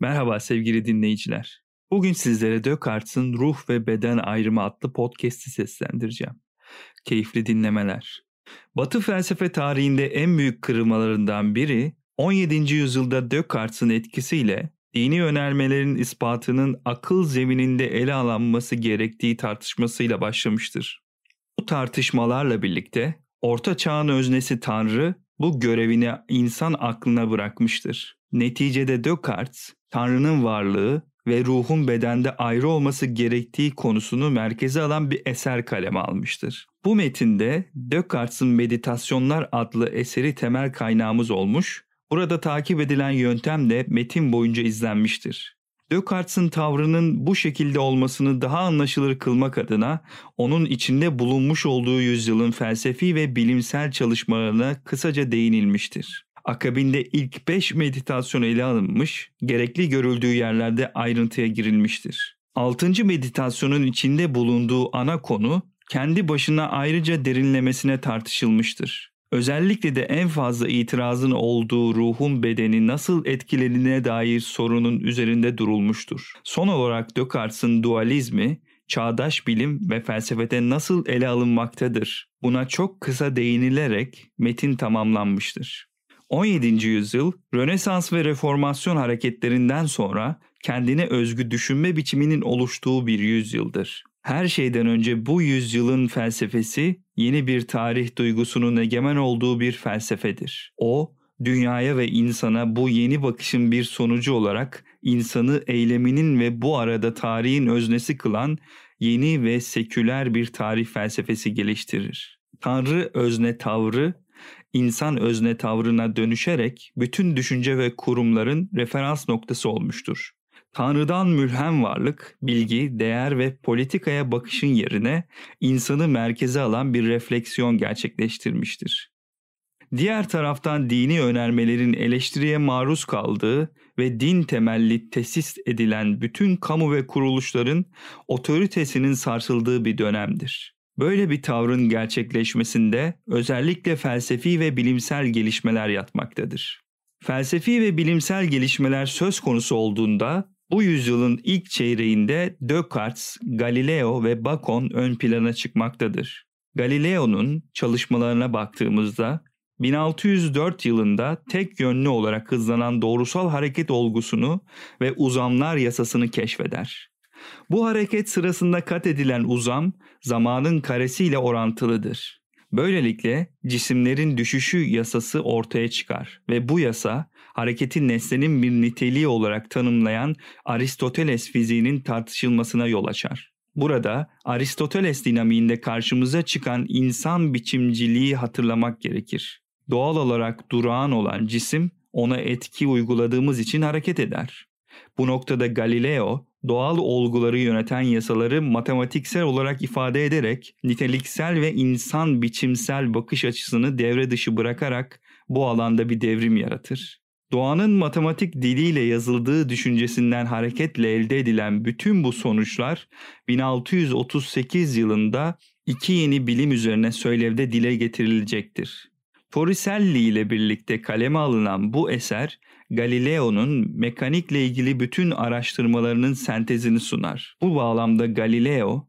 Merhaba sevgili dinleyiciler. Bugün sizlere Descartes'in Ruh ve Beden Ayrımı adlı podcast'i seslendireceğim. Keyifli dinlemeler. Batı felsefe tarihinde en büyük kırılmalarından biri 17. yüzyılda Descartes'in etkisiyle dini önermelerin ispatının akıl zemininde ele alınması gerektiği tartışmasıyla başlamıştır. Bu tartışmalarla birlikte Orta Çağ'ın öznesi Tanrı bu görevini insan aklına bırakmıştır. Neticede Descartes, Tanrı'nın varlığı ve ruhun bedende ayrı olması gerektiği konusunu merkeze alan bir eser kaleme almıştır. Bu metinde Descartes'in Meditasyonlar adlı eseri temel kaynağımız olmuş, burada takip edilen yöntem de metin boyunca izlenmiştir. Descartes'in tavrının bu şekilde olmasını daha anlaşılır kılmak adına onun içinde bulunmuş olduğu yüzyılın felsefi ve bilimsel çalışmalarına kısaca değinilmiştir. Akabinde ilk 5 meditasyon ele alınmış, gerekli görüldüğü yerlerde ayrıntıya girilmiştir. 6. meditasyonun içinde bulunduğu ana konu kendi başına ayrıca derinlemesine tartışılmıştır. Özellikle de en fazla itirazın olduğu ruhun bedeni nasıl etkilenine dair sorunun üzerinde durulmuştur. Son olarak Descartes'in dualizmi, çağdaş bilim ve felsefede nasıl ele alınmaktadır? Buna çok kısa değinilerek metin tamamlanmıştır. 17. yüzyıl Rönesans ve Reformasyon hareketlerinden sonra kendine özgü düşünme biçiminin oluştuğu bir yüzyıldır. Her şeyden önce bu yüzyılın felsefesi yeni bir tarih duygusunun egemen olduğu bir felsefedir. O, dünyaya ve insana bu yeni bakışın bir sonucu olarak insanı eyleminin ve bu arada tarihin öznesi kılan yeni ve seküler bir tarih felsefesi geliştirir. Tanrı özne tavrı insan özne tavrına dönüşerek bütün düşünce ve kurumların referans noktası olmuştur. Tanrı'dan mülhem varlık, bilgi, değer ve politikaya bakışın yerine insanı merkeze alan bir refleksiyon gerçekleştirmiştir. Diğer taraftan dini önermelerin eleştiriye maruz kaldığı ve din temelli tesis edilen bütün kamu ve kuruluşların otoritesinin sarsıldığı bir dönemdir. Böyle bir tavrın gerçekleşmesinde özellikle felsefi ve bilimsel gelişmeler yatmaktadır. Felsefi ve bilimsel gelişmeler söz konusu olduğunda bu yüzyılın ilk çeyreğinde Descartes, Galileo ve Bacon ön plana çıkmaktadır. Galileo'nun çalışmalarına baktığımızda 1604 yılında tek yönlü olarak hızlanan doğrusal hareket olgusunu ve uzamlar yasasını keşfeder. Bu hareket sırasında kat edilen uzam zamanın karesiyle orantılıdır. Böylelikle cisimlerin düşüşü yasası ortaya çıkar ve bu yasa hareketin nesnenin bir niteliği olarak tanımlayan Aristoteles fiziğinin tartışılmasına yol açar. Burada Aristoteles dinamiğinde karşımıza çıkan insan biçimciliği hatırlamak gerekir. Doğal olarak durağan olan cisim ona etki uyguladığımız için hareket eder. Bu noktada Galileo doğal olguları yöneten yasaları matematiksel olarak ifade ederek niteliksel ve insan biçimsel bakış açısını devre dışı bırakarak bu alanda bir devrim yaratır. Doğanın matematik diliyle yazıldığı düşüncesinden hareketle elde edilen bütün bu sonuçlar 1638 yılında iki yeni bilim üzerine söylevde dile getirilecektir. Torricelli ile birlikte kaleme alınan bu eser Galileo'nun mekanikle ilgili bütün araştırmalarının sentezini sunar. Bu bağlamda Galileo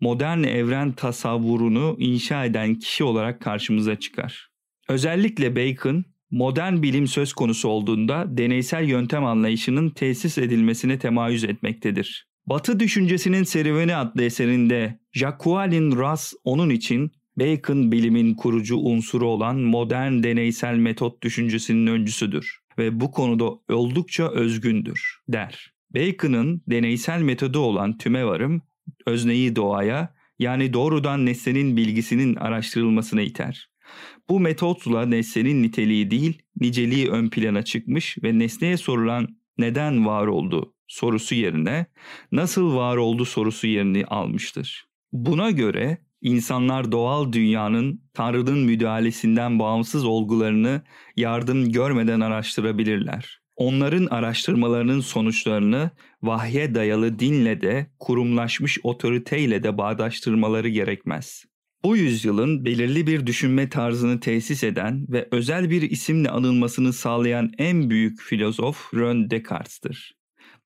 modern evren tasavvurunu inşa eden kişi olarak karşımıza çıkar. Özellikle Bacon modern bilim söz konusu olduğunda deneysel yöntem anlayışının tesis edilmesine temayüz etmektedir. Batı Düşüncesinin Serüveni adlı eserinde Jacques Ras onun için Bacon bilimin kurucu unsuru olan modern deneysel metot düşüncesinin öncüsüdür ve bu konuda oldukça özgündür der. Bacon'ın deneysel metodu olan tümevarım özneyi doğaya yani doğrudan nesnenin bilgisinin araştırılmasına iter. Bu metotla nesnenin niteliği değil, niceliği ön plana çıkmış ve nesneye sorulan neden var oldu sorusu yerine nasıl var oldu sorusu yerini almıştır. Buna göre insanlar doğal dünyanın Tanrı'nın müdahalesinden bağımsız olgularını yardım görmeden araştırabilirler. Onların araştırmalarının sonuçlarını vahye dayalı dinle de kurumlaşmış otoriteyle de bağdaştırmaları gerekmez. Bu yüzyılın belirli bir düşünme tarzını tesis eden ve özel bir isimle anılmasını sağlayan en büyük filozof Rön Descartes'tir.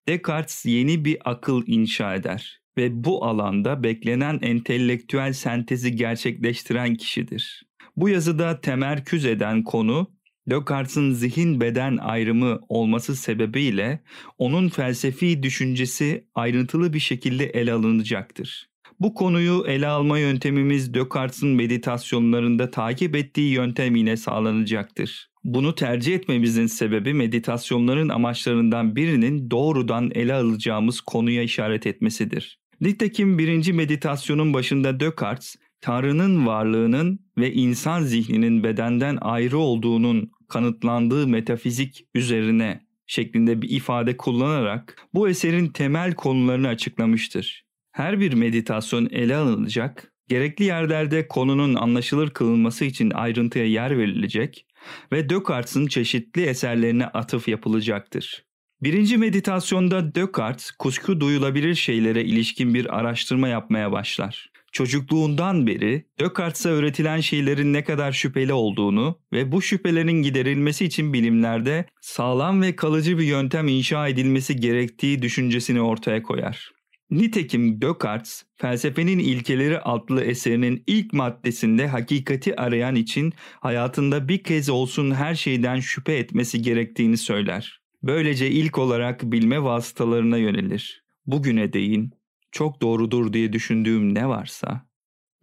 Descartes yeni bir akıl inşa eder ve bu alanda beklenen entelektüel sentezi gerçekleştiren kişidir. Bu yazıda temerküz eden konu Descartes'in zihin beden ayrımı olması sebebiyle onun felsefi düşüncesi ayrıntılı bir şekilde ele alınacaktır. Bu konuyu ele alma yöntemimiz Descartes'in meditasyonlarında takip ettiği yöntem ile sağlanacaktır. Bunu tercih etmemizin sebebi meditasyonların amaçlarından birinin doğrudan ele alacağımız konuya işaret etmesidir. Nitekim birinci meditasyonun başında Descartes, Tanrı'nın varlığının ve insan zihninin bedenden ayrı olduğunun kanıtlandığı metafizik üzerine şeklinde bir ifade kullanarak bu eserin temel konularını açıklamıştır. Her bir meditasyon ele alınacak, gerekli yerlerde konunun anlaşılır kılınması için ayrıntıya yer verilecek ve Descartes'in çeşitli eserlerine atıf yapılacaktır. Birinci meditasyonda Descartes kuşku duyulabilir şeylere ilişkin bir araştırma yapmaya başlar. Çocukluğundan beri Descartes'e öğretilen şeylerin ne kadar şüpheli olduğunu ve bu şüphelerin giderilmesi için bilimlerde sağlam ve kalıcı bir yöntem inşa edilmesi gerektiği düşüncesini ortaya koyar. Nitekim Descartes, Felsefenin İlkeleri adlı eserinin ilk maddesinde hakikati arayan için hayatında bir kez olsun her şeyden şüphe etmesi gerektiğini söyler. Böylece ilk olarak bilme vasıtalarına yönelir. Bugüne değin çok doğrudur diye düşündüğüm ne varsa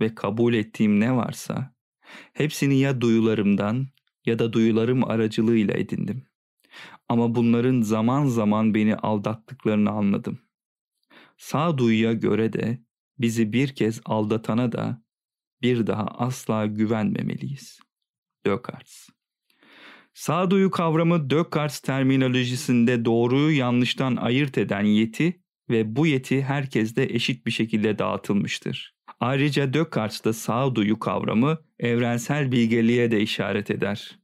ve kabul ettiğim ne varsa hepsini ya duyularımdan ya da duyularım aracılığıyla edindim. Ama bunların zaman zaman beni aldattıklarını anladım. Sağduyuya göre de bizi bir kez aldatana da bir daha asla güvenmemeliyiz. Descartes Sağduyu kavramı Descartes terminolojisinde doğruyu yanlıştan ayırt eden yeti ve bu yeti herkeste eşit bir şekilde dağıtılmıştır. Ayrıca Descartes'ta sağduyu kavramı evrensel bilgeliğe de işaret eder.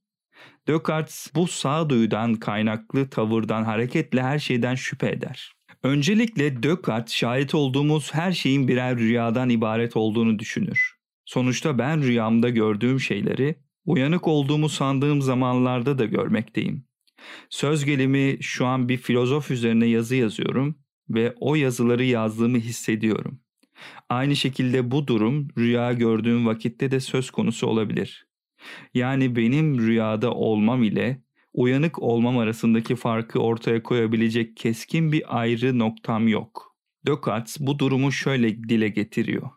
Descartes bu sağduyudan kaynaklı tavırdan hareketle her şeyden şüphe eder. Öncelikle Descartes şahit olduğumuz her şeyin birer rüyadan ibaret olduğunu düşünür. Sonuçta ben rüyamda gördüğüm şeyleri uyanık olduğumu sandığım zamanlarda da görmekteyim. Söz gelimi şu an bir filozof üzerine yazı yazıyorum ve o yazıları yazdığımı hissediyorum. Aynı şekilde bu durum rüya gördüğüm vakitte de söz konusu olabilir. Yani benim rüyada olmam ile uyanık olmam arasındaki farkı ortaya koyabilecek keskin bir ayrı noktam yok. Descartes bu durumu şöyle dile getiriyor.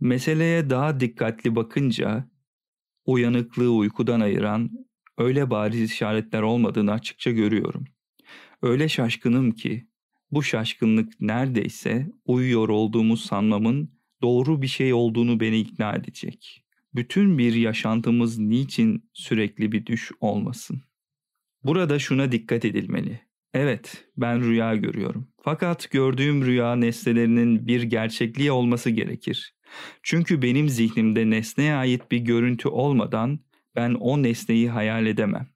Meseleye daha dikkatli bakınca uyanıklığı uykudan ayıran öyle bariz işaretler olmadığını açıkça görüyorum. Öyle şaşkınım ki bu şaşkınlık neredeyse uyuyor olduğumu sanmamın doğru bir şey olduğunu beni ikna edecek. Bütün bir yaşantımız niçin sürekli bir düş olmasın? Burada şuna dikkat edilmeli. Evet, ben rüya görüyorum. Fakat gördüğüm rüya nesnelerinin bir gerçekliği olması gerekir. Çünkü benim zihnimde nesneye ait bir görüntü olmadan ben o nesneyi hayal edemem.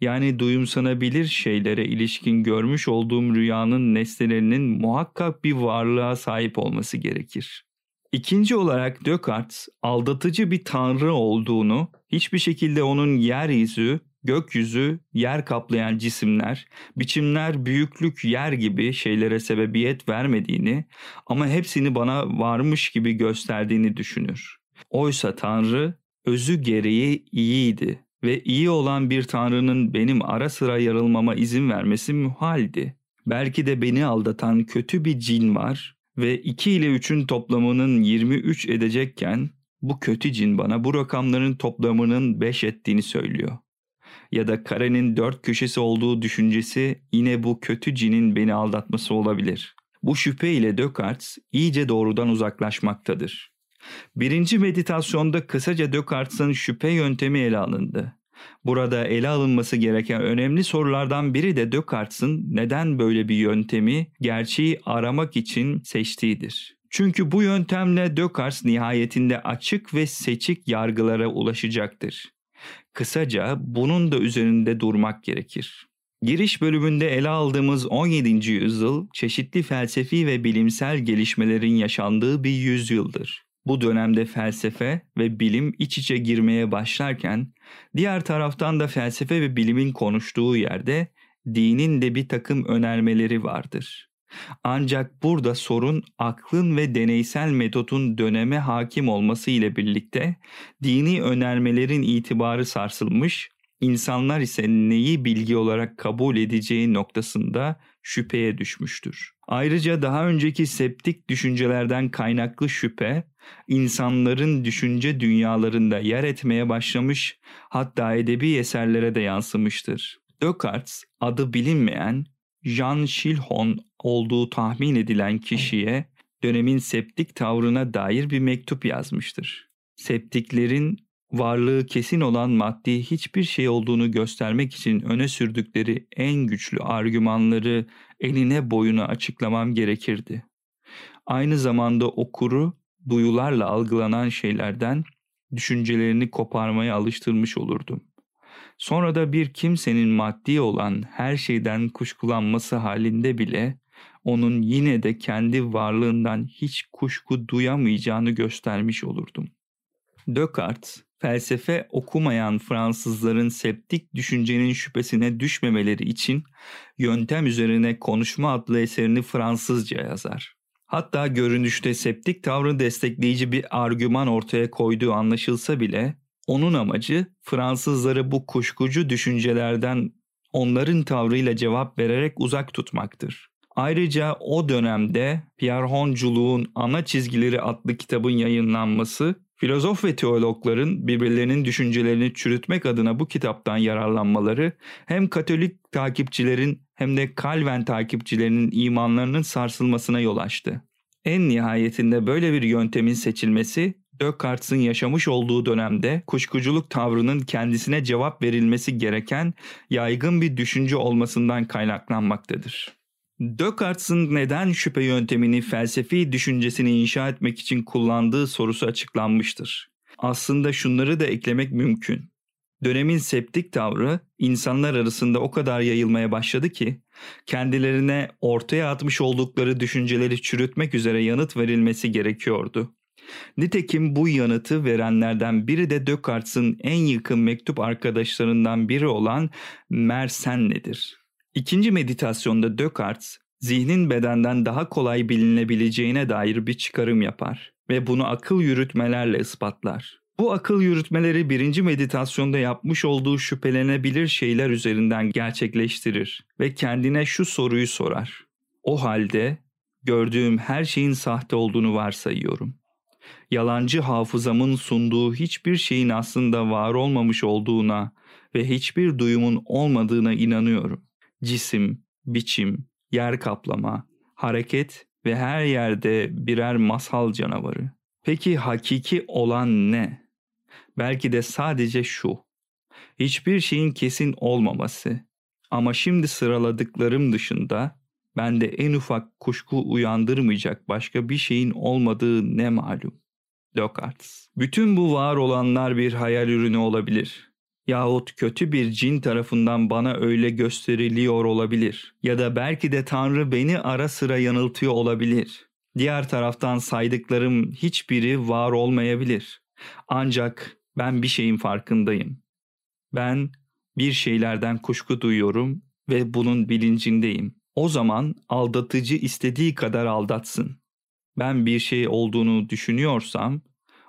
Yani duyumsanabilir şeylere ilişkin görmüş olduğum rüyanın nesnelerinin muhakkak bir varlığa sahip olması gerekir. İkinci olarak Descartes aldatıcı bir tanrı olduğunu, hiçbir şekilde onun yeryüzü, gökyüzü, yer kaplayan cisimler, biçimler, büyüklük, yer gibi şeylere sebebiyet vermediğini ama hepsini bana varmış gibi gösterdiğini düşünür. Oysa Tanrı özü gereği iyiydi ve iyi olan bir tanrının benim ara sıra yarılmama izin vermesi muhaldi. Belki de beni aldatan kötü bir cin var ve 2 ile 3'ün toplamının 23 edecekken bu kötü cin bana bu rakamların toplamının 5 ettiğini söylüyor. Ya da karenin dört köşesi olduğu düşüncesi yine bu kötü cinin beni aldatması olabilir. Bu şüphe ile Descartes iyice doğrudan uzaklaşmaktadır. Birinci meditasyonda kısaca Descartes'in şüphe yöntemi ele alındı. Burada ele alınması gereken önemli sorulardan biri de Descartes'in neden böyle bir yöntemi gerçeği aramak için seçtiğidir. Çünkü bu yöntemle Descartes nihayetinde açık ve seçik yargılara ulaşacaktır. Kısaca bunun da üzerinde durmak gerekir. Giriş bölümünde ele aldığımız 17. yüzyıl çeşitli felsefi ve bilimsel gelişmelerin yaşandığı bir yüzyıldır. Bu dönemde felsefe ve bilim iç içe girmeye başlarken diğer taraftan da felsefe ve bilimin konuştuğu yerde dinin de bir takım önermeleri vardır. Ancak burada sorun aklın ve deneysel metotun döneme hakim olması ile birlikte dini önermelerin itibarı sarsılmış, insanlar ise neyi bilgi olarak kabul edeceği noktasında şüpheye düşmüştür. Ayrıca daha önceki septik düşüncelerden kaynaklı şüphe, insanların düşünce dünyalarında yer etmeye başlamış, hatta edebi eserlere de yansımıştır. Descartes adı bilinmeyen Jean Schilhon olduğu tahmin edilen kişiye dönemin septik tavrına dair bir mektup yazmıştır. Septiklerin varlığı kesin olan maddi hiçbir şey olduğunu göstermek için öne sürdükleri en güçlü argümanları eline boyuna açıklamam gerekirdi. Aynı zamanda okuru duyularla algılanan şeylerden düşüncelerini koparmaya alıştırmış olurdum. Sonra da bir kimsenin maddi olan her şeyden kuşkulanması halinde bile onun yine de kendi varlığından hiç kuşku duyamayacağını göstermiş olurdum. Descartes, felsefe okumayan Fransızların septik düşüncenin şüphesine düşmemeleri için Yöntem Üzerine Konuşma adlı eserini Fransızca yazar. Hatta görünüşte septik tavrı destekleyici bir argüman ortaya koyduğu anlaşılsa bile onun amacı Fransızları bu kuşkucu düşüncelerden onların tavrıyla cevap vererek uzak tutmaktır. Ayrıca o dönemde Pierre Honculuğun Ana Çizgileri adlı kitabın yayınlanması, filozof ve teologların birbirlerinin düşüncelerini çürütmek adına bu kitaptan yararlanmaları hem Katolik takipçilerin hem de Calvin takipçilerinin imanlarının sarsılmasına yol açtı. En nihayetinde böyle bir yöntemin seçilmesi Descartes'in yaşamış olduğu dönemde kuşkuculuk tavrının kendisine cevap verilmesi gereken yaygın bir düşünce olmasından kaynaklanmaktadır. Descartes'in neden şüphe yöntemini felsefi düşüncesini inşa etmek için kullandığı sorusu açıklanmıştır. Aslında şunları da eklemek mümkün. Dönemin septik tavrı insanlar arasında o kadar yayılmaya başladı ki kendilerine ortaya atmış oldukları düşünceleri çürütmek üzere yanıt verilmesi gerekiyordu. Nitekim bu yanıtı verenlerden biri de Descartes'in en yakın mektup arkadaşlarından biri olan Mersenne'dir. İkinci meditasyonda Descartes, zihnin bedenden daha kolay bilinebileceğine dair bir çıkarım yapar ve bunu akıl yürütmelerle ispatlar. Bu akıl yürütmeleri birinci meditasyonda yapmış olduğu şüphelenebilir şeyler üzerinden gerçekleştirir ve kendine şu soruyu sorar. O halde gördüğüm her şeyin sahte olduğunu varsayıyorum yalancı hafızamın sunduğu hiçbir şeyin aslında var olmamış olduğuna ve hiçbir duyumun olmadığına inanıyorum. Cisim, biçim, yer kaplama, hareket ve her yerde birer masal canavarı. Peki hakiki olan ne? Belki de sadece şu. Hiçbir şeyin kesin olmaması. Ama şimdi sıraladıklarım dışında bende en ufak kuşku uyandırmayacak başka bir şeyin olmadığı ne malum. Descartes. Bütün bu var olanlar bir hayal ürünü olabilir. Yahut kötü bir cin tarafından bana öyle gösteriliyor olabilir. Ya da belki de Tanrı beni ara sıra yanıltıyor olabilir. Diğer taraftan saydıklarım hiçbiri var olmayabilir. Ancak ben bir şeyin farkındayım. Ben bir şeylerden kuşku duyuyorum ve bunun bilincindeyim. O zaman aldatıcı istediği kadar aldatsın ben bir şey olduğunu düşünüyorsam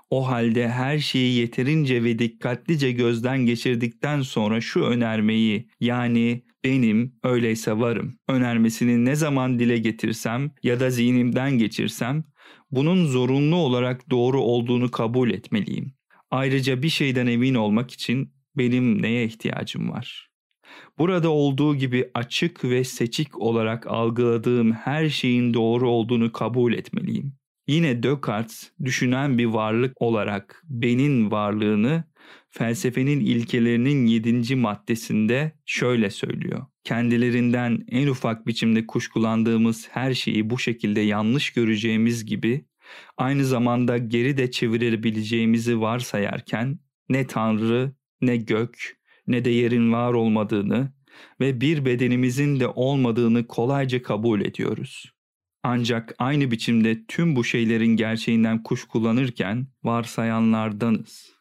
o halde her şeyi yeterince ve dikkatlice gözden geçirdikten sonra şu önermeyi yani benim öyleyse varım önermesini ne zaman dile getirsem ya da zihnimden geçirsem bunun zorunlu olarak doğru olduğunu kabul etmeliyim. Ayrıca bir şeyden emin olmak için benim neye ihtiyacım var? Burada olduğu gibi açık ve seçik olarak algıladığım her şeyin doğru olduğunu kabul etmeliyim. Yine Descartes düşünen bir varlık olarak benin varlığını felsefenin ilkelerinin yedinci maddesinde şöyle söylüyor. Kendilerinden en ufak biçimde kuşkulandığımız her şeyi bu şekilde yanlış göreceğimiz gibi aynı zamanda geri de çevirebileceğimizi varsayarken ne tanrı ne gök ne de yerin var olmadığını ve bir bedenimizin de olmadığını kolayca kabul ediyoruz. Ancak aynı biçimde tüm bu şeylerin gerçeğinden kuşkulanırken varsayanlardanız.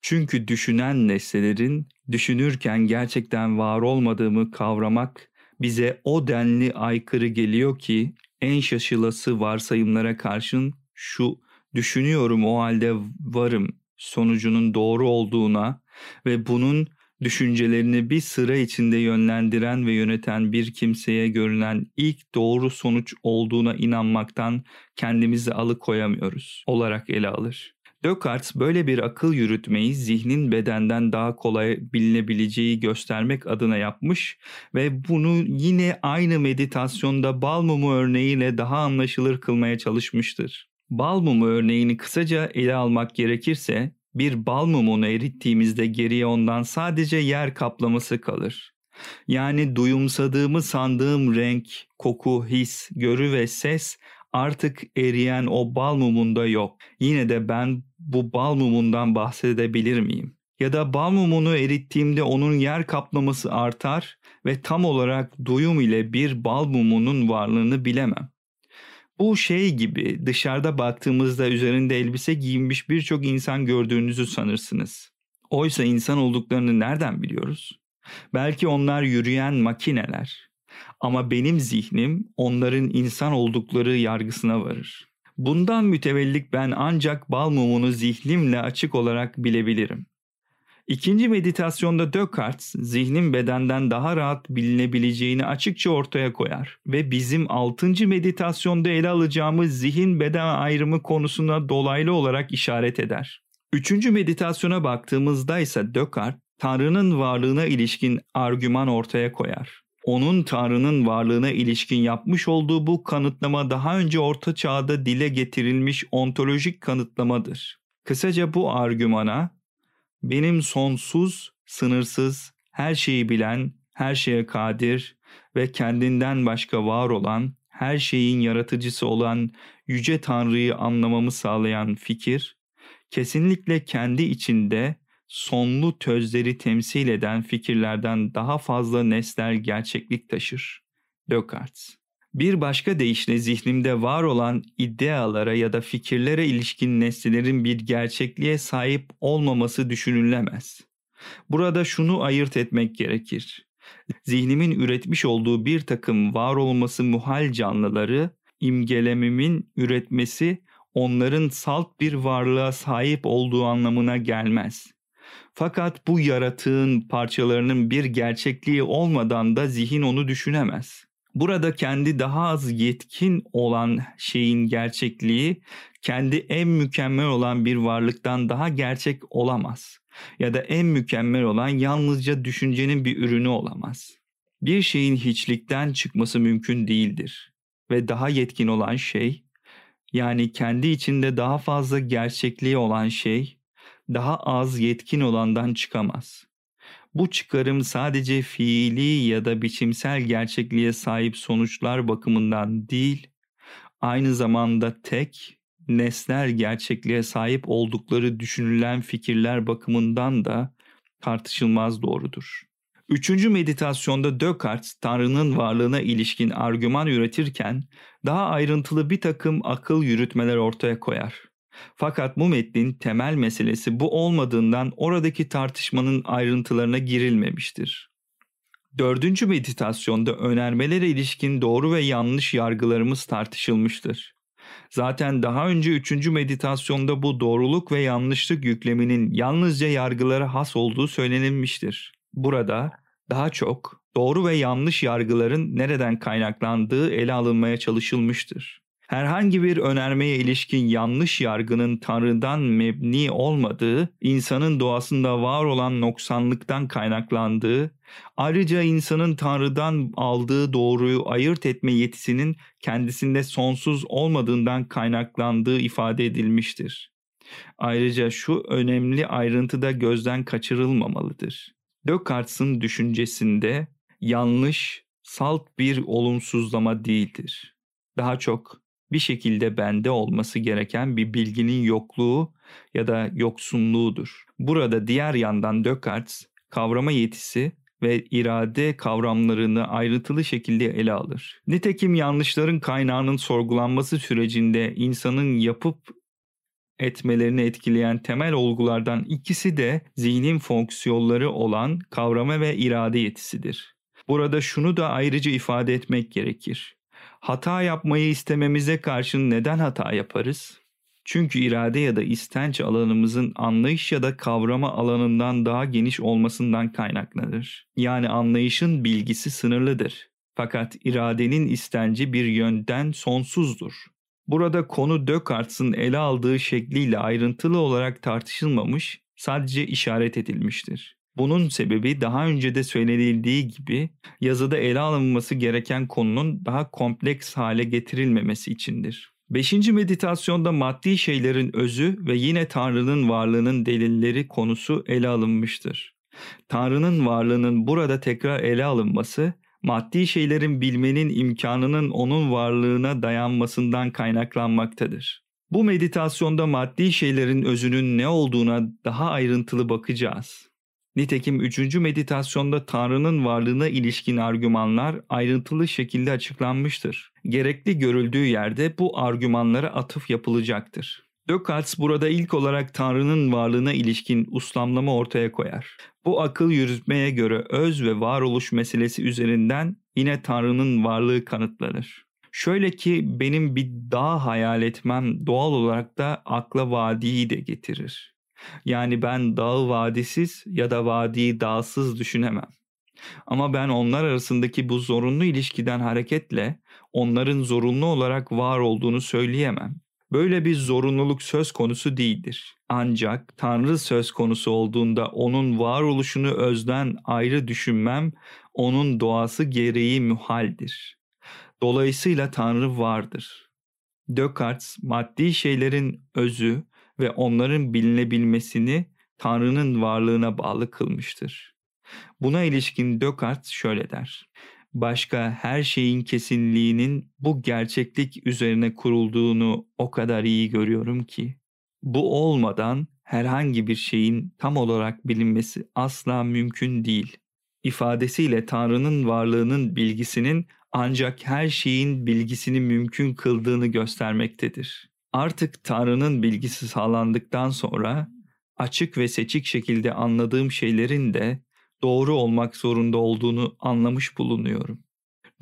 Çünkü düşünen nesnelerin düşünürken gerçekten var olmadığımı kavramak bize o denli aykırı geliyor ki en şaşılası varsayımlara karşın şu düşünüyorum o halde varım sonucunun doğru olduğuna ve bunun düşüncelerini bir sıra içinde yönlendiren ve yöneten bir kimseye görünen ilk doğru sonuç olduğuna inanmaktan kendimizi alıkoyamıyoruz olarak ele alır. Descartes böyle bir akıl yürütmeyi zihnin bedenden daha kolay bilinebileceği göstermek adına yapmış ve bunu yine aynı meditasyonda bal mumu örneğiyle daha anlaşılır kılmaya çalışmıştır. Bal mumu örneğini kısaca ele almak gerekirse bir bal mumunu erittiğimizde geriye ondan sadece yer kaplaması kalır. Yani duyumsadığımı sandığım renk, koku, his, görü ve ses artık eriyen o bal mumunda yok. Yine de ben bu bal mumundan bahsedebilir miyim? Ya da bal mumunu erittiğimde onun yer kaplaması artar ve tam olarak duyum ile bir bal mumunun varlığını bilemem. Bu şey gibi dışarıda baktığımızda üzerinde elbise giyinmiş birçok insan gördüğünüzü sanırsınız. Oysa insan olduklarını nereden biliyoruz? Belki onlar yürüyen makineler. Ama benim zihnim onların insan oldukları yargısına varır. Bundan mütevellik ben ancak bal mumunu zihnimle açık olarak bilebilirim. İkinci meditasyonda Descartes zihnin bedenden daha rahat bilinebileceğini açıkça ortaya koyar ve bizim altıncı meditasyonda ele alacağımız zihin beden ayrımı konusuna dolaylı olarak işaret eder. Üçüncü meditasyona baktığımızda ise Descartes Tanrı'nın varlığına ilişkin argüman ortaya koyar. Onun Tanrı'nın varlığına ilişkin yapmış olduğu bu kanıtlama daha önce Orta Çağ'da dile getirilmiş ontolojik kanıtlamadır. Kısaca bu argümana benim sonsuz, sınırsız, her şeyi bilen, her şeye kadir ve kendinden başka var olan, her şeyin yaratıcısı olan yüce Tanrı'yı anlamamı sağlayan fikir, kesinlikle kendi içinde sonlu tözleri temsil eden fikirlerden daha fazla nesnel gerçeklik taşır. Descartes bir başka deyişle zihnimde var olan idealara ya da fikirlere ilişkin nesnelerin bir gerçekliğe sahip olmaması düşünülemez. Burada şunu ayırt etmek gerekir. Zihnimin üretmiş olduğu bir takım var olması muhal canlıları imgelemimin üretmesi onların salt bir varlığa sahip olduğu anlamına gelmez. Fakat bu yaratığın parçalarının bir gerçekliği olmadan da zihin onu düşünemez. Burada kendi daha az yetkin olan şeyin gerçekliği kendi en mükemmel olan bir varlıktan daha gerçek olamaz. Ya da en mükemmel olan yalnızca düşüncenin bir ürünü olamaz. Bir şeyin hiçlikten çıkması mümkün değildir ve daha yetkin olan şey yani kendi içinde daha fazla gerçekliği olan şey daha az yetkin olandan çıkamaz. Bu çıkarım sadece fiili ya da biçimsel gerçekliğe sahip sonuçlar bakımından değil, aynı zamanda tek, nesnel gerçekliğe sahip oldukları düşünülen fikirler bakımından da tartışılmaz doğrudur. Üçüncü meditasyonda Descartes, Tanrı'nın varlığına ilişkin argüman üretirken daha ayrıntılı bir takım akıl yürütmeler ortaya koyar. Fakat bu metnin temel meselesi bu olmadığından oradaki tartışmanın ayrıntılarına girilmemiştir. Dördüncü meditasyonda önermelere ilişkin doğru ve yanlış yargılarımız tartışılmıştır. Zaten daha önce üçüncü meditasyonda bu doğruluk ve yanlışlık yükleminin yalnızca yargılara has olduğu söylenilmiştir. Burada daha çok doğru ve yanlış yargıların nereden kaynaklandığı ele alınmaya çalışılmıştır herhangi bir önermeye ilişkin yanlış yargının Tanrı'dan mebni olmadığı, insanın doğasında var olan noksanlıktan kaynaklandığı, ayrıca insanın Tanrı'dan aldığı doğruyu ayırt etme yetisinin kendisinde sonsuz olmadığından kaynaklandığı ifade edilmiştir. Ayrıca şu önemli ayrıntı da gözden kaçırılmamalıdır. Descartes'in düşüncesinde yanlış, salt bir olumsuzlama değildir. Daha çok bir şekilde bende olması gereken bir bilginin yokluğu ya da yoksunluğudur. Burada diğer yandan Descartes kavrama yetisi ve irade kavramlarını ayrıntılı şekilde ele alır. Nitekim yanlışların kaynağının sorgulanması sürecinde insanın yapıp etmelerini etkileyen temel olgulardan ikisi de zihnin fonksiyonları olan kavrama ve irade yetisidir. Burada şunu da ayrıca ifade etmek gerekir. Hata yapmayı istememize karşın neden hata yaparız? Çünkü irade ya da istenç alanımızın anlayış ya da kavrama alanından daha geniş olmasından kaynaklanır. Yani anlayışın bilgisi sınırlıdır. Fakat iradenin istenci bir yönden sonsuzdur. Burada konu Descartes'in ele aldığı şekliyle ayrıntılı olarak tartışılmamış, sadece işaret edilmiştir. Bunun sebebi daha önce de söylenildiği gibi yazıda ele alınması gereken konunun daha kompleks hale getirilmemesi içindir. Beşinci meditasyonda maddi şeylerin özü ve yine Tanrı'nın varlığının delilleri konusu ele alınmıştır. Tanrı'nın varlığının burada tekrar ele alınması, maddi şeylerin bilmenin imkanının onun varlığına dayanmasından kaynaklanmaktadır. Bu meditasyonda maddi şeylerin özünün ne olduğuna daha ayrıntılı bakacağız. Nitekim üçüncü meditasyonda Tanrı'nın varlığına ilişkin argümanlar ayrıntılı şekilde açıklanmıştır. Gerekli görüldüğü yerde bu argümanlara atıf yapılacaktır. Descartes burada ilk olarak Tanrı'nın varlığına ilişkin uslamlama ortaya koyar. Bu akıl yürütmeye göre öz ve varoluş meselesi üzerinden yine Tanrı'nın varlığı kanıtlanır. Şöyle ki benim bir dağ hayal etmem doğal olarak da akla vadiyi de getirir. Yani ben dağı vadisiz ya da vadiyi dağsız düşünemem. Ama ben onlar arasındaki bu zorunlu ilişkiden hareketle onların zorunlu olarak var olduğunu söyleyemem. Böyle bir zorunluluk söz konusu değildir. Ancak Tanrı söz konusu olduğunda onun varoluşunu özden ayrı düşünmem onun doğası gereği muhaldir. Dolayısıyla Tanrı vardır. Descartes maddi şeylerin özü ve onların bilinebilmesini Tanrı'nın varlığına bağlı kılmıştır. Buna ilişkin Descartes şöyle der. Başka her şeyin kesinliğinin bu gerçeklik üzerine kurulduğunu o kadar iyi görüyorum ki. Bu olmadan herhangi bir şeyin tam olarak bilinmesi asla mümkün değil. İfadesiyle Tanrı'nın varlığının bilgisinin ancak her şeyin bilgisini mümkün kıldığını göstermektedir. Artık Tanrı'nın bilgisi sağlandıktan sonra açık ve seçik şekilde anladığım şeylerin de doğru olmak zorunda olduğunu anlamış bulunuyorum.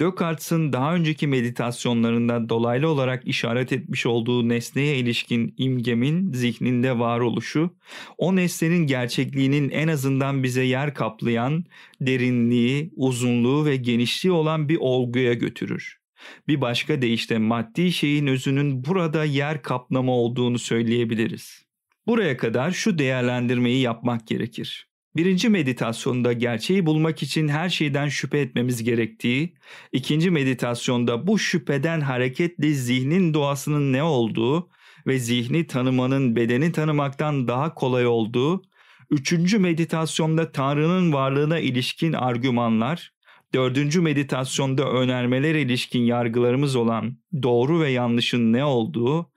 Descartes'in daha önceki meditasyonlarında dolaylı olarak işaret etmiş olduğu nesneye ilişkin imgemin zihninde var oluşu, o nesnenin gerçekliğinin en azından bize yer kaplayan derinliği, uzunluğu ve genişliği olan bir olguya götürür. Bir başka deyişle maddi şeyin özünün burada yer kaplama olduğunu söyleyebiliriz. Buraya kadar şu değerlendirmeyi yapmak gerekir. Birinci meditasyonda gerçeği bulmak için her şeyden şüphe etmemiz gerektiği, ikinci meditasyonda bu şüpheden hareketle zihnin doğasının ne olduğu ve zihni tanımanın bedeni tanımaktan daha kolay olduğu, üçüncü meditasyonda Tanrı'nın varlığına ilişkin argümanlar, dördüncü meditasyonda önermeler ilişkin yargılarımız olan doğru ve yanlışın ne olduğu,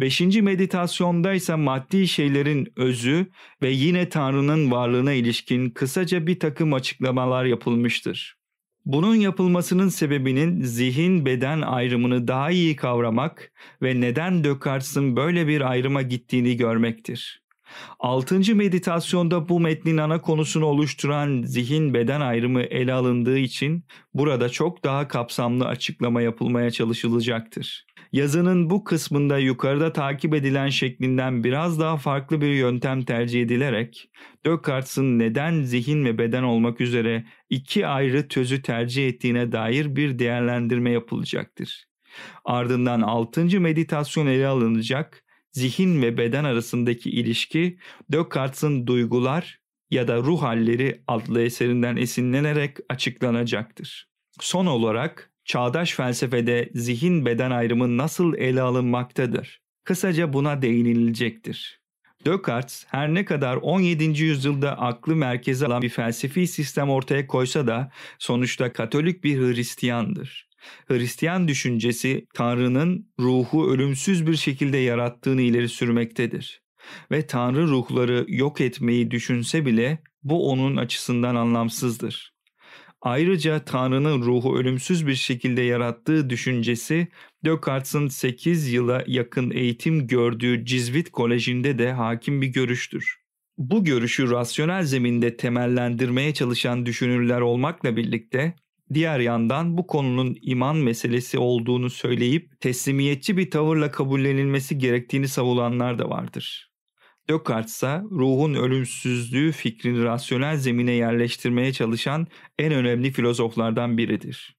beşinci meditasyonda ise maddi şeylerin özü ve yine Tanrı'nın varlığına ilişkin kısaca bir takım açıklamalar yapılmıştır. Bunun yapılmasının sebebinin zihin beden ayrımını daha iyi kavramak ve neden Descartes'in böyle bir ayrıma gittiğini görmektir. Altıncı meditasyonda bu metnin ana konusunu oluşturan zihin beden ayrımı ele alındığı için burada çok daha kapsamlı açıklama yapılmaya çalışılacaktır. Yazının bu kısmında yukarıda takip edilen şeklinden biraz daha farklı bir yöntem tercih edilerek Descartes'in neden zihin ve beden olmak üzere iki ayrı tözü tercih ettiğine dair bir değerlendirme yapılacaktır. Ardından 6. meditasyon ele alınacak zihin ve beden arasındaki ilişki Descartes'in duygular ya da ruh halleri adlı eserinden esinlenerek açıklanacaktır. Son olarak çağdaş felsefede zihin beden ayrımı nasıl ele alınmaktadır? Kısaca buna değinilecektir. Descartes her ne kadar 17. yüzyılda aklı merkeze alan bir felsefi sistem ortaya koysa da sonuçta Katolik bir Hristiyandır. Hristiyan düşüncesi Tanrı'nın ruhu ölümsüz bir şekilde yarattığını ileri sürmektedir. Ve Tanrı ruhları yok etmeyi düşünse bile bu onun açısından anlamsızdır. Ayrıca Tanrı'nın ruhu ölümsüz bir şekilde yarattığı düşüncesi Descartes'in 8 yıla yakın eğitim gördüğü Cizvit Koleji'nde de hakim bir görüştür. Bu görüşü rasyonel zeminde temellendirmeye çalışan düşünürler olmakla birlikte diğer yandan bu konunun iman meselesi olduğunu söyleyip teslimiyetçi bir tavırla kabullenilmesi gerektiğini savunanlar da vardır. Descartes ise ruhun ölümsüzlüğü fikrini rasyonel zemine yerleştirmeye çalışan en önemli filozoflardan biridir.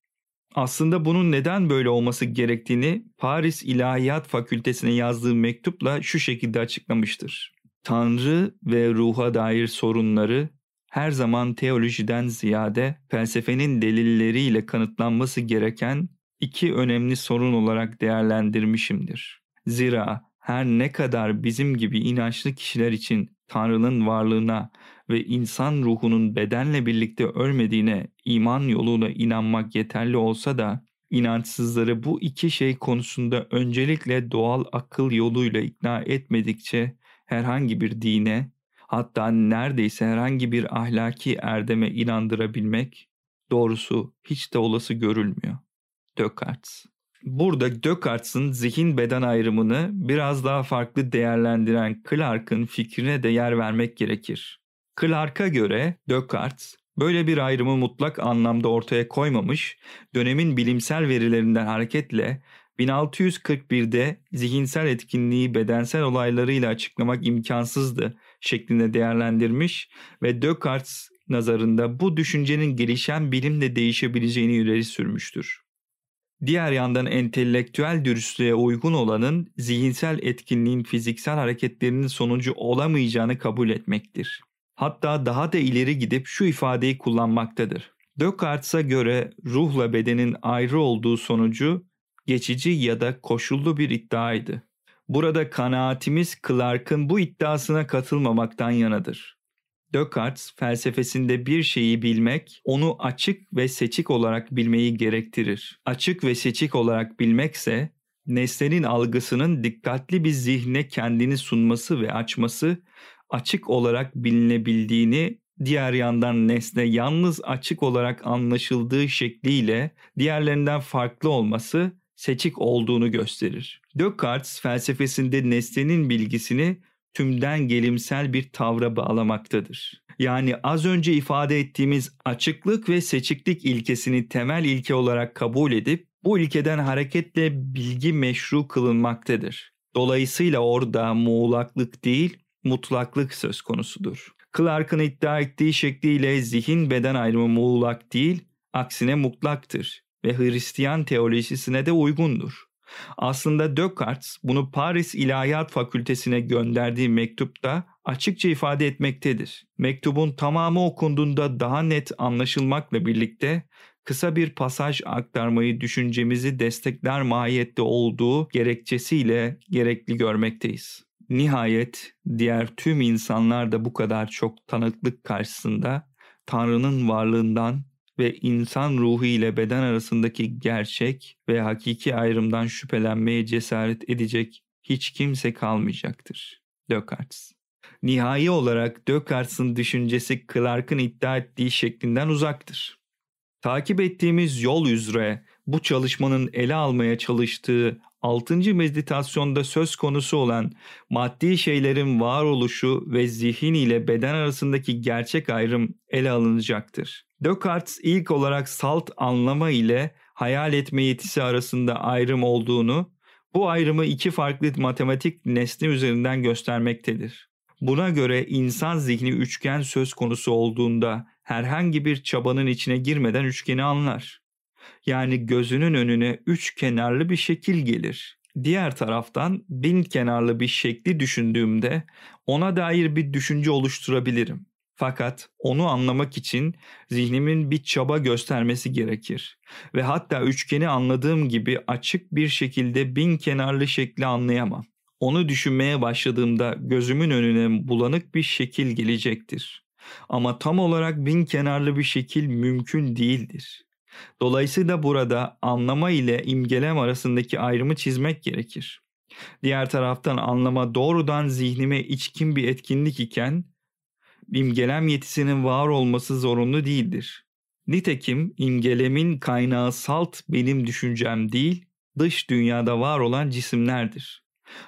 Aslında bunun neden böyle olması gerektiğini Paris İlahiyat Fakültesine yazdığı mektupla şu şekilde açıklamıştır. Tanrı ve ruha dair sorunları her zaman teolojiden ziyade felsefenin delilleriyle kanıtlanması gereken iki önemli sorun olarak değerlendirmişimdir. Zira her ne kadar bizim gibi inançlı kişiler için Tanrı'nın varlığına ve insan ruhunun bedenle birlikte ölmediğine iman yoluyla inanmak yeterli olsa da inançsızları bu iki şey konusunda öncelikle doğal akıl yoluyla ikna etmedikçe herhangi bir dine hatta neredeyse herhangi bir ahlaki erdeme inandırabilmek doğrusu hiç de olası görülmüyor. Descartes Burada Descartes'in zihin beden ayrımını biraz daha farklı değerlendiren Clark'ın fikrine de yer vermek gerekir. Clark'a göre Descartes böyle bir ayrımı mutlak anlamda ortaya koymamış, dönemin bilimsel verilerinden hareketle 1641'de zihinsel etkinliği bedensel olaylarıyla açıklamak imkansızdı şeklinde değerlendirmiş ve Descartes nazarında bu düşüncenin gelişen bilimle değişebileceğini ileri sürmüştür. Diğer yandan entelektüel dürüstlüğe uygun olanın zihinsel etkinliğin fiziksel hareketlerinin sonucu olamayacağını kabul etmektir. Hatta daha da ileri gidip şu ifadeyi kullanmaktadır. Descartes'a göre ruhla bedenin ayrı olduğu sonucu geçici ya da koşullu bir iddiaydı. Burada kanaatimiz Clark'ın bu iddiasına katılmamaktan yanadır. Descartes felsefesinde bir şeyi bilmek onu açık ve seçik olarak bilmeyi gerektirir. Açık ve seçik olarak bilmekse nesnenin algısının dikkatli bir zihne kendini sunması ve açması açık olarak bilinebildiğini diğer yandan nesne yalnız açık olarak anlaşıldığı şekliyle diğerlerinden farklı olması seçik olduğunu gösterir. Descartes felsefesinde nesnenin bilgisini tümden gelimsel bir tavra bağlamaktadır. Yani az önce ifade ettiğimiz açıklık ve seçiklik ilkesini temel ilke olarak kabul edip bu ilkeden hareketle bilgi meşru kılınmaktadır. Dolayısıyla orada muğlaklık değil, mutlaklık söz konusudur. Clark'ın iddia ettiği şekliyle zihin beden ayrımı muğlak değil, aksine mutlaktır ve Hristiyan teolojisine de uygundur. Aslında Descartes bunu Paris İlahiyat Fakültesine gönderdiği mektupta açıkça ifade etmektedir. Mektubun tamamı okunduğunda daha net anlaşılmakla birlikte kısa bir pasaj aktarmayı düşüncemizi destekler mahiyette olduğu gerekçesiyle gerekli görmekteyiz. Nihayet diğer tüm insanlar da bu kadar çok tanıklık karşısında Tanrı'nın varlığından ve insan ruhu ile beden arasındaki gerçek ve hakiki ayrımdan şüphelenmeye cesaret edecek hiç kimse kalmayacaktır. Descartes Nihai olarak Descartes'in düşüncesi Clark'ın iddia ettiği şeklinden uzaktır. Takip ettiğimiz yol üzere bu çalışmanın ele almaya çalıştığı 6. meditasyonda söz konusu olan maddi şeylerin varoluşu ve zihin ile beden arasındaki gerçek ayrım ele alınacaktır. Descartes ilk olarak salt anlama ile hayal etme yetisi arasında ayrım olduğunu, bu ayrımı iki farklı matematik nesne üzerinden göstermektedir. Buna göre insan zihni üçgen söz konusu olduğunda herhangi bir çabanın içine girmeden üçgeni anlar. Yani gözünün önüne üç kenarlı bir şekil gelir. Diğer taraftan bin kenarlı bir şekli düşündüğümde ona dair bir düşünce oluşturabilirim. Fakat onu anlamak için zihnimin bir çaba göstermesi gerekir. Ve hatta üçgeni anladığım gibi açık bir şekilde bin kenarlı şekli anlayamam. Onu düşünmeye başladığımda gözümün önüne bulanık bir şekil gelecektir. Ama tam olarak bin kenarlı bir şekil mümkün değildir. Dolayısıyla burada anlama ile imgelem arasındaki ayrımı çizmek gerekir. Diğer taraftan anlama doğrudan zihnime içkin bir etkinlik iken imgelem yetisinin var olması zorunlu değildir. Nitekim imgelemin kaynağı salt benim düşüncem değil, dış dünyada var olan cisimlerdir.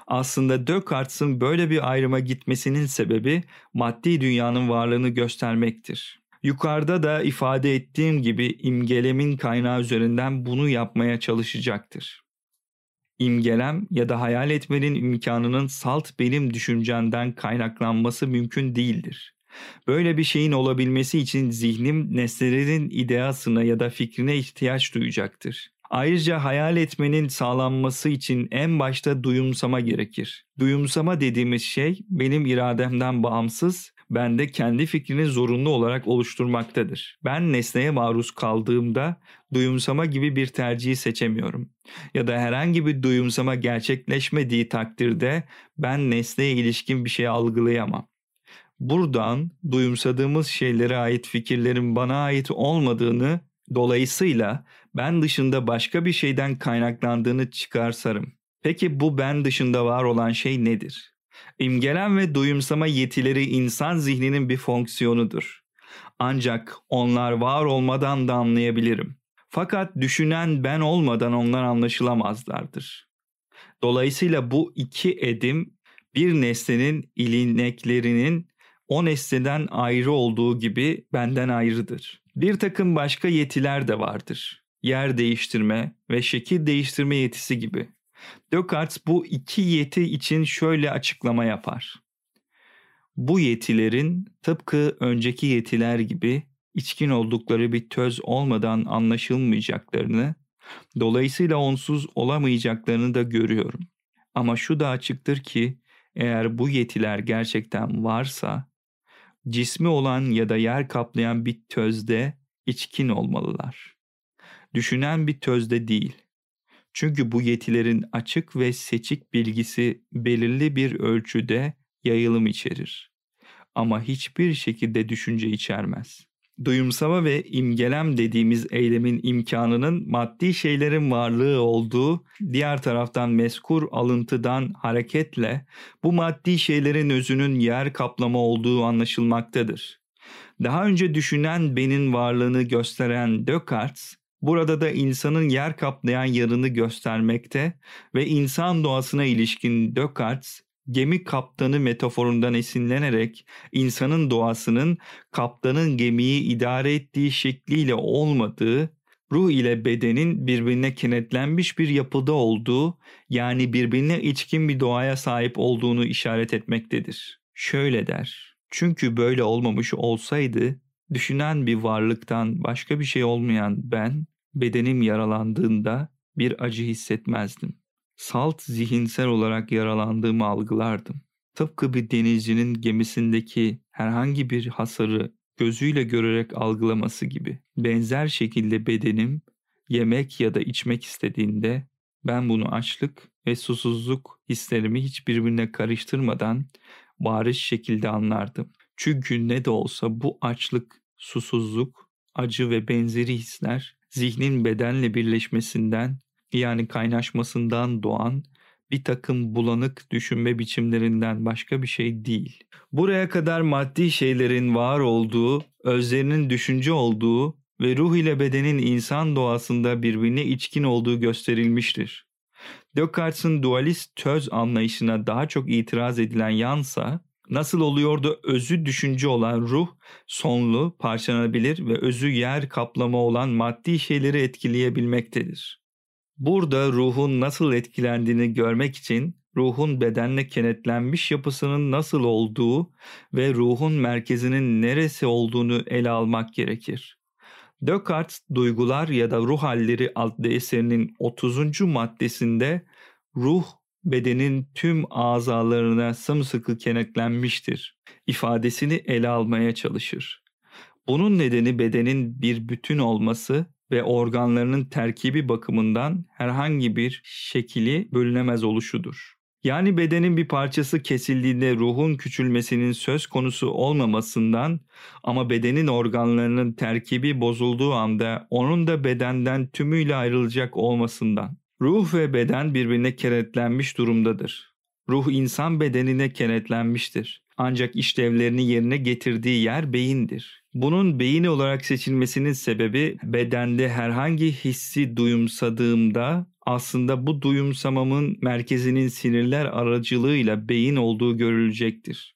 Aslında Descartes'in böyle bir ayrıma gitmesinin sebebi maddi dünyanın varlığını göstermektir. Yukarıda da ifade ettiğim gibi imgelemin kaynağı üzerinden bunu yapmaya çalışacaktır. İmgelem ya da hayal etmenin imkanının salt benim düşüncenden kaynaklanması mümkün değildir. Böyle bir şeyin olabilmesi için zihnim nesnelerin ideasına ya da fikrine ihtiyaç duyacaktır. Ayrıca hayal etmenin sağlanması için en başta duyumsama gerekir. Duyumsama dediğimiz şey benim irademden bağımsız, bende kendi fikrini zorunlu olarak oluşturmaktadır. Ben nesneye maruz kaldığımda duyumsama gibi bir tercihi seçemiyorum. Ya da herhangi bir duyumsama gerçekleşmediği takdirde ben nesneye ilişkin bir şey algılayamam. Buradan duyumsadığımız şeylere ait fikirlerin bana ait olmadığını dolayısıyla ben dışında başka bir şeyden kaynaklandığını çıkarsarım. Peki bu ben dışında var olan şey nedir? İmgelen ve duyumsama yetileri insan zihninin bir fonksiyonudur. Ancak onlar var olmadan da anlayabilirim. Fakat düşünen ben olmadan onlar anlaşılamazlardır. Dolayısıyla bu iki edim bir nesnenin ilineklerinin o nesneden ayrı olduğu gibi benden ayrıdır. Bir takım başka yetiler de vardır. Yer değiştirme ve şekil değiştirme yetisi gibi. Descartes bu iki yeti için şöyle açıklama yapar. Bu yetilerin tıpkı önceki yetiler gibi içkin oldukları bir töz olmadan anlaşılmayacaklarını, dolayısıyla onsuz olamayacaklarını da görüyorum. Ama şu da açıktır ki eğer bu yetiler gerçekten varsa cismi olan ya da yer kaplayan bir tözde içkin olmalılar. Düşünen bir tözde değil. Çünkü bu yetilerin açık ve seçik bilgisi belirli bir ölçüde yayılım içerir. Ama hiçbir şekilde düşünce içermez. Duyumsama ve imgelem dediğimiz eylemin imkanının maddi şeylerin varlığı olduğu, diğer taraftan meskur alıntıdan hareketle bu maddi şeylerin özünün yer kaplama olduğu anlaşılmaktadır. Daha önce düşünen benin varlığını gösteren Descartes, burada da insanın yer kaplayan yanını göstermekte ve insan doğasına ilişkin Descartes, gemi kaptanı metaforundan esinlenerek insanın doğasının kaptanın gemiyi idare ettiği şekliyle olmadığı, ruh ile bedenin birbirine kenetlenmiş bir yapıda olduğu yani birbirine içkin bir doğaya sahip olduğunu işaret etmektedir. Şöyle der, çünkü böyle olmamış olsaydı düşünen bir varlıktan başka bir şey olmayan ben bedenim yaralandığında bir acı hissetmezdim salt zihinsel olarak yaralandığımı algılardım. Tıpkı bir denizcinin gemisindeki herhangi bir hasarı gözüyle görerek algılaması gibi. Benzer şekilde bedenim yemek ya da içmek istediğinde ben bunu açlık ve susuzluk hislerimi hiç birbirine karıştırmadan bariz şekilde anlardım. Çünkü ne de olsa bu açlık, susuzluk, acı ve benzeri hisler zihnin bedenle birleşmesinden yani kaynaşmasından doğan bir takım bulanık düşünme biçimlerinden başka bir şey değil. Buraya kadar maddi şeylerin var olduğu, özlerinin düşünce olduğu ve ruh ile bedenin insan doğasında birbirine içkin olduğu gösterilmiştir. Descartes'in dualist töz anlayışına daha çok itiraz edilen yansa, nasıl oluyordu özü düşünce olan ruh, sonlu, parçalanabilir ve özü yer kaplama olan maddi şeyleri etkileyebilmektedir. Burada ruhun nasıl etkilendiğini görmek için ruhun bedenle kenetlenmiş yapısının nasıl olduğu ve ruhun merkezinin neresi olduğunu ele almak gerekir. Descartes Duygular ya da Ruh Halleri adlı eserinin 30. maddesinde ruh bedenin tüm azalarına sımsıkı kenetlenmiştir ifadesini ele almaya çalışır. Bunun nedeni bedenin bir bütün olması ve organlarının terkibi bakımından herhangi bir şekili bölünemez oluşudur. Yani bedenin bir parçası kesildiğinde ruhun küçülmesinin söz konusu olmamasından ama bedenin organlarının terkibi bozulduğu anda onun da bedenden tümüyle ayrılacak olmasından. Ruh ve beden birbirine kenetlenmiş durumdadır. Ruh insan bedenine kenetlenmiştir. Ancak işlevlerini yerine getirdiği yer beyindir. Bunun beyin olarak seçilmesinin sebebi bedende herhangi hissi duyumsadığımda aslında bu duyumsamamın merkezinin sinirler aracılığıyla beyin olduğu görülecektir.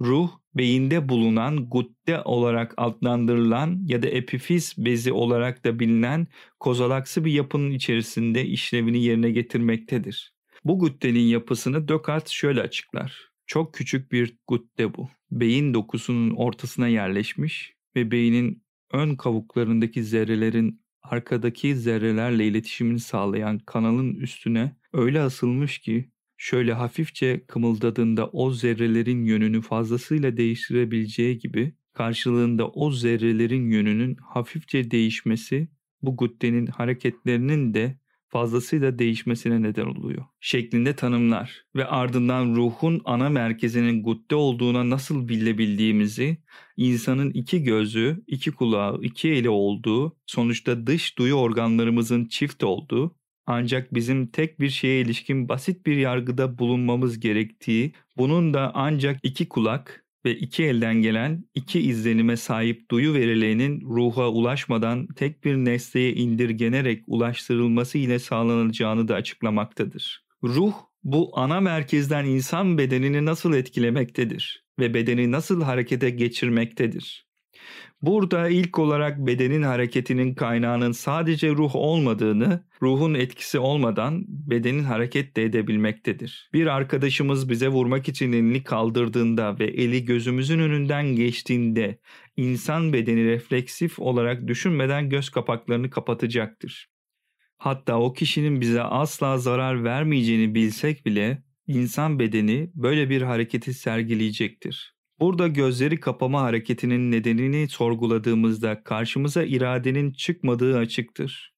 Ruh, beyinde bulunan gudde olarak adlandırılan ya da epifiz bezi olarak da bilinen kozalaksı bir yapının içerisinde işlevini yerine getirmektedir. Bu guddenin yapısını Descartes şöyle açıklar. Çok küçük bir gudde bu. Beyin dokusunun ortasına yerleşmiş ve beynin ön kavuklarındaki zerrelerin arkadaki zerrelerle iletişimini sağlayan kanalın üstüne öyle asılmış ki şöyle hafifçe kımıldadığında o zerrelerin yönünü fazlasıyla değiştirebileceği gibi karşılığında o zerrelerin yönünün hafifçe değişmesi bu guddenin hareketlerinin de fazlasıyla değişmesine neden oluyor. Şeklinde tanımlar ve ardından ruhun ana merkezinin gudde olduğuna nasıl bilebildiğimizi, insanın iki gözü, iki kulağı, iki eli olduğu, sonuçta dış duyu organlarımızın çift olduğu, ancak bizim tek bir şeye ilişkin basit bir yargıda bulunmamız gerektiği, bunun da ancak iki kulak, ve iki elden gelen iki izlenime sahip duyu verilerinin ruha ulaşmadan tek bir nesneye indirgenerek ulaştırılması ile sağlanacağını da açıklamaktadır. Ruh bu ana merkezden insan bedenini nasıl etkilemektedir ve bedeni nasıl harekete geçirmektedir? Burada ilk olarak bedenin hareketinin kaynağının sadece ruh olmadığını, ruhun etkisi olmadan bedenin hareket de edebilmektedir. Bir arkadaşımız bize vurmak için elini kaldırdığında ve eli gözümüzün önünden geçtiğinde insan bedeni refleksif olarak düşünmeden göz kapaklarını kapatacaktır. Hatta o kişinin bize asla zarar vermeyeceğini bilsek bile insan bedeni böyle bir hareketi sergileyecektir. Burada gözleri kapama hareketinin nedenini sorguladığımızda karşımıza iradenin çıkmadığı açıktır.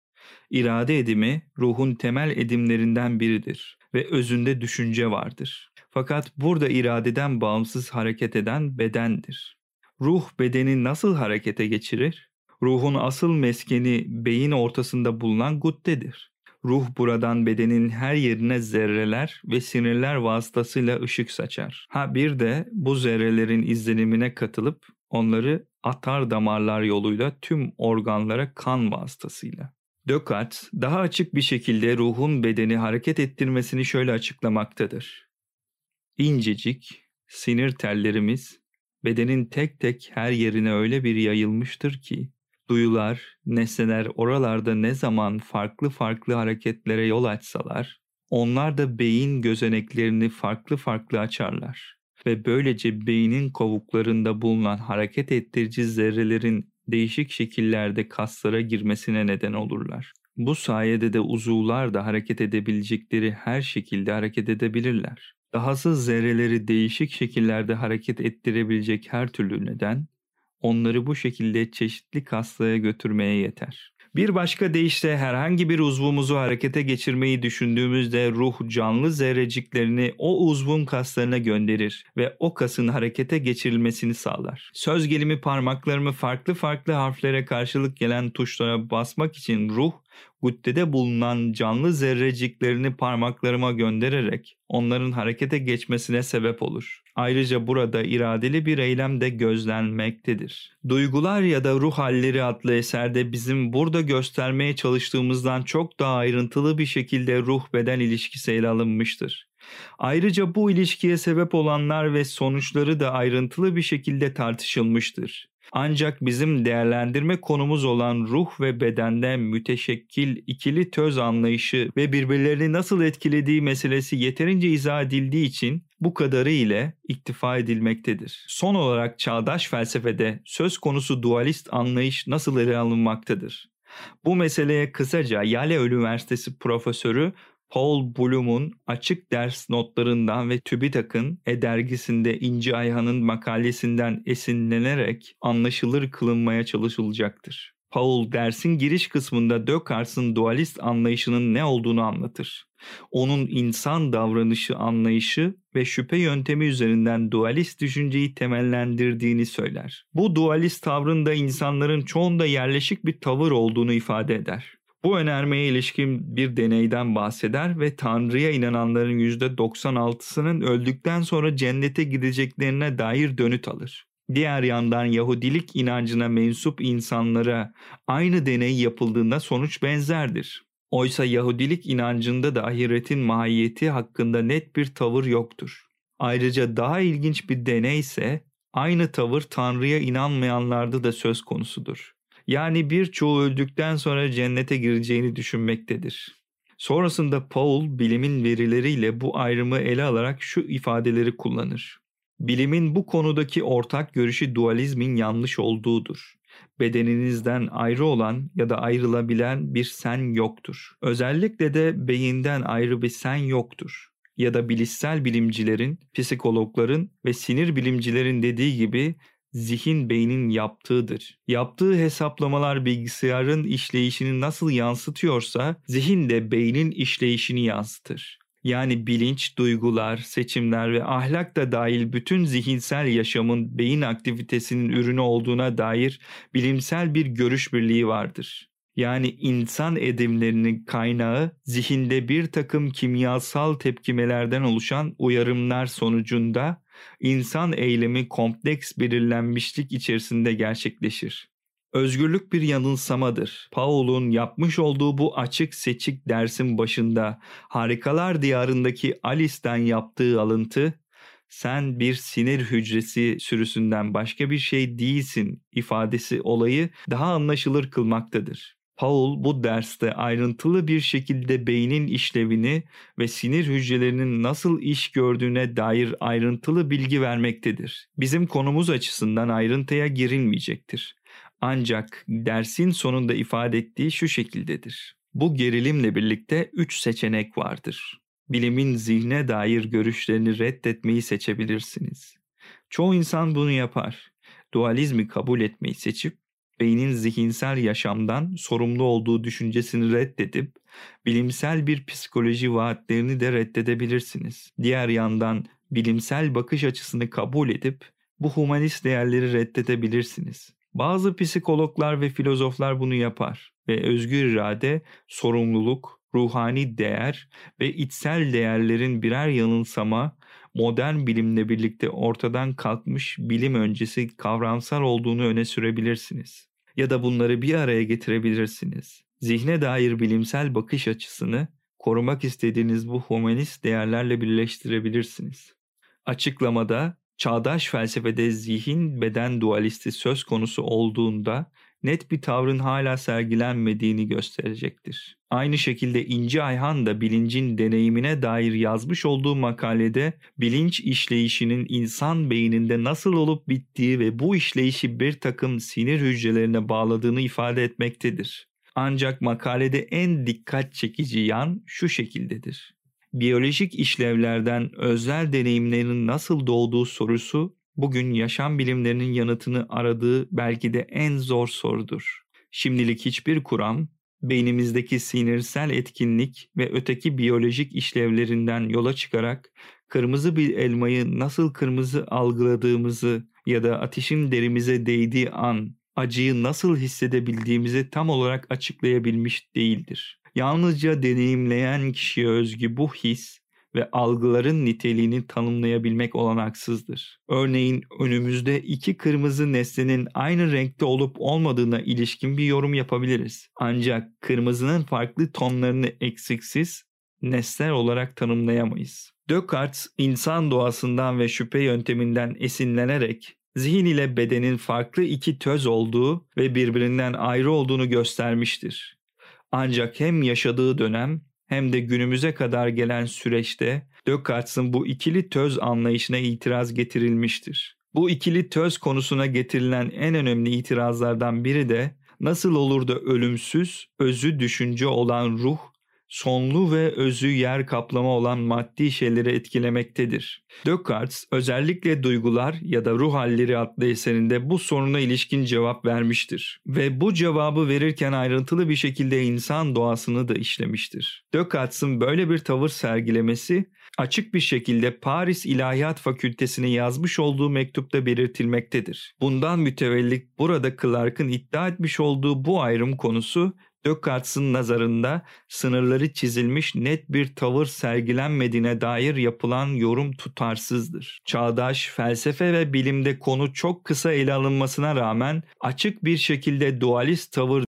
İrade edimi ruhun temel edimlerinden biridir ve özünde düşünce vardır. Fakat burada iradeden bağımsız hareket eden bedendir. Ruh bedeni nasıl harekete geçirir? Ruhun asıl meskeni beyin ortasında bulunan guddedir. Ruh buradan bedenin her yerine zerreler ve sinirler vasıtasıyla ışık saçar. Ha bir de bu zerrelerin izlenimine katılıp onları atar damarlar yoluyla tüm organlara kan vasıtasıyla. Descartes daha açık bir şekilde ruhun bedeni hareket ettirmesini şöyle açıklamaktadır. İncecik, sinir tellerimiz bedenin tek tek her yerine öyle bir yayılmıştır ki duyular, nesneler oralarda ne zaman farklı farklı hareketlere yol açsalar, onlar da beyin gözeneklerini farklı farklı açarlar ve böylece beynin kovuklarında bulunan hareket ettirici zerrelerin değişik şekillerde kaslara girmesine neden olurlar. Bu sayede de uzuvlar da hareket edebilecekleri her şekilde hareket edebilirler. Dahası zerreleri değişik şekillerde hareket ettirebilecek her türlü neden onları bu şekilde çeşitli kaslara götürmeye yeter. Bir başka deyişle herhangi bir uzvumuzu harekete geçirmeyi düşündüğümüzde ruh canlı zerreciklerini o uzvun kaslarına gönderir ve o kasın harekete geçirilmesini sağlar. Söz gelimi parmaklarımı farklı farklı harflere karşılık gelen tuşlara basmak için ruh guddede bulunan canlı zerreciklerini parmaklarıma göndererek onların harekete geçmesine sebep olur. Ayrıca burada iradeli bir eylem de gözlenmektedir. Duygular ya da ruh halleri adlı eserde bizim burada göstermeye çalıştığımızdan çok daha ayrıntılı bir şekilde ruh beden ilişkisi ele alınmıştır. Ayrıca bu ilişkiye sebep olanlar ve sonuçları da ayrıntılı bir şekilde tartışılmıştır. Ancak bizim değerlendirme konumuz olan ruh ve bedende müteşekkil ikili töz anlayışı ve birbirlerini nasıl etkilediği meselesi yeterince izah edildiği için bu kadarı ile iktifa edilmektedir. Son olarak çağdaş felsefede söz konusu dualist anlayış nasıl ele alınmaktadır? Bu meseleye kısaca Yale Üniversitesi profesörü Paul Bloom'un açık ders notlarından ve TÜBİTAK'ın E-dergisinde İnci Ayhan'ın makalesinden esinlenerek anlaşılır kılınmaya çalışılacaktır. Paul dersin giriş kısmında Descartes'in dualist anlayışının ne olduğunu anlatır. Onun insan davranışı anlayışı ve şüphe yöntemi üzerinden dualist düşünceyi temellendirdiğini söyler. Bu dualist tavrın da insanların çoğunda yerleşik bir tavır olduğunu ifade eder. Bu önermeye ilişkin bir deneyden bahseder ve Tanrı'ya inananların %96'sının öldükten sonra cennete gideceklerine dair dönüt alır. Diğer yandan Yahudilik inancına mensup insanlara aynı deney yapıldığında sonuç benzerdir. Oysa Yahudilik inancında da ahiretin mahiyeti hakkında net bir tavır yoktur. Ayrıca daha ilginç bir deney ise aynı tavır Tanrı'ya inanmayanlarda da söz konusudur. Yani birçoğu öldükten sonra cennete gireceğini düşünmektedir. Sonrasında Paul bilimin verileriyle bu ayrımı ele alarak şu ifadeleri kullanır. Bilimin bu konudaki ortak görüşü dualizmin yanlış olduğudur. Bedeninizden ayrı olan ya da ayrılabilen bir sen yoktur. Özellikle de beyinden ayrı bir sen yoktur. Ya da bilişsel bilimcilerin, psikologların ve sinir bilimcilerin dediği gibi zihin beynin yaptığıdır. Yaptığı hesaplamalar bilgisayarın işleyişini nasıl yansıtıyorsa zihin de beynin işleyişini yansıtır. Yani bilinç, duygular, seçimler ve ahlak da dahil bütün zihinsel yaşamın beyin aktivitesinin ürünü olduğuna dair bilimsel bir görüş birliği vardır. Yani insan edimlerinin kaynağı zihinde bir takım kimyasal tepkimelerden oluşan uyarımlar sonucunda insan eylemi kompleks belirlenmişlik içerisinde gerçekleşir. Özgürlük bir yanılsamadır. Paul'un yapmış olduğu bu açık seçik dersin başında Harikalar Diyarındaki Alice'den yaptığı alıntı sen bir sinir hücresi sürüsünden başka bir şey değilsin ifadesi olayı daha anlaşılır kılmaktadır. Paul bu derste ayrıntılı bir şekilde beynin işlevini ve sinir hücrelerinin nasıl iş gördüğüne dair ayrıntılı bilgi vermektedir. Bizim konumuz açısından ayrıntıya girilmeyecektir. Ancak dersin sonunda ifade ettiği şu şekildedir. Bu gerilimle birlikte üç seçenek vardır. Bilimin zihne dair görüşlerini reddetmeyi seçebilirsiniz. Çoğu insan bunu yapar. Dualizmi kabul etmeyi seçip beynin zihinsel yaşamdan sorumlu olduğu düşüncesini reddedip bilimsel bir psikoloji vaatlerini de reddedebilirsiniz. Diğer yandan bilimsel bakış açısını kabul edip bu humanist değerleri reddedebilirsiniz. Bazı psikologlar ve filozoflar bunu yapar ve özgür irade, sorumluluk, ruhani değer ve içsel değerlerin birer yanılsama, modern bilimle birlikte ortadan kalkmış bilim öncesi kavramsal olduğunu öne sürebilirsiniz. Ya da bunları bir araya getirebilirsiniz. Zihne dair bilimsel bakış açısını korumak istediğiniz bu humanist değerlerle birleştirebilirsiniz. Açıklamada çağdaş felsefede zihin beden dualisti söz konusu olduğunda net bir tavrın hala sergilenmediğini gösterecektir. Aynı şekilde İnci Ayhan da bilincin deneyimine dair yazmış olduğu makalede bilinç işleyişinin insan beyninde nasıl olup bittiği ve bu işleyişi bir takım sinir hücrelerine bağladığını ifade etmektedir. Ancak makalede en dikkat çekici yan şu şekildedir. Biyolojik işlevlerden özel deneyimlerin nasıl doğduğu sorusu bugün yaşam bilimlerinin yanıtını aradığı belki de en zor sorudur. Şimdilik hiçbir kuram beynimizdeki sinirsel etkinlik ve öteki biyolojik işlevlerinden yola çıkarak kırmızı bir elmayı nasıl kırmızı algıladığımızı ya da ateşin derimize değdiği an acıyı nasıl hissedebildiğimizi tam olarak açıklayabilmiş değildir. Yalnızca deneyimleyen kişiye özgü bu his ve algıların niteliğini tanımlayabilmek olanaksızdır. Örneğin önümüzde iki kırmızı nesnenin aynı renkte olup olmadığına ilişkin bir yorum yapabiliriz. Ancak kırmızının farklı tonlarını eksiksiz nesneler olarak tanımlayamayız. Descartes insan doğasından ve şüphe yönteminden esinlenerek zihin ile bedenin farklı iki töz olduğu ve birbirinden ayrı olduğunu göstermiştir. Ancak hem yaşadığı dönem hem de günümüze kadar gelen süreçte Descartes'in bu ikili töz anlayışına itiraz getirilmiştir. Bu ikili töz konusuna getirilen en önemli itirazlardan biri de nasıl olur da ölümsüz, özü düşünce olan ruh sonlu ve özü yer kaplama olan maddi şeyleri etkilemektedir. Descartes özellikle duygular ya da ruh halleri adlı eserinde bu soruna ilişkin cevap vermiştir. Ve bu cevabı verirken ayrıntılı bir şekilde insan doğasını da işlemiştir. Descartes'in böyle bir tavır sergilemesi açık bir şekilde Paris İlahiyat Fakültesine yazmış olduğu mektupta belirtilmektedir. Bundan mütevellit burada Clark'ın iddia etmiş olduğu bu ayrım konusu Descartes'in nazarında sınırları çizilmiş net bir tavır sergilenmediğine dair yapılan yorum tutarsızdır. Çağdaş felsefe ve bilimde konu çok kısa ele alınmasına rağmen açık bir şekilde dualist tavır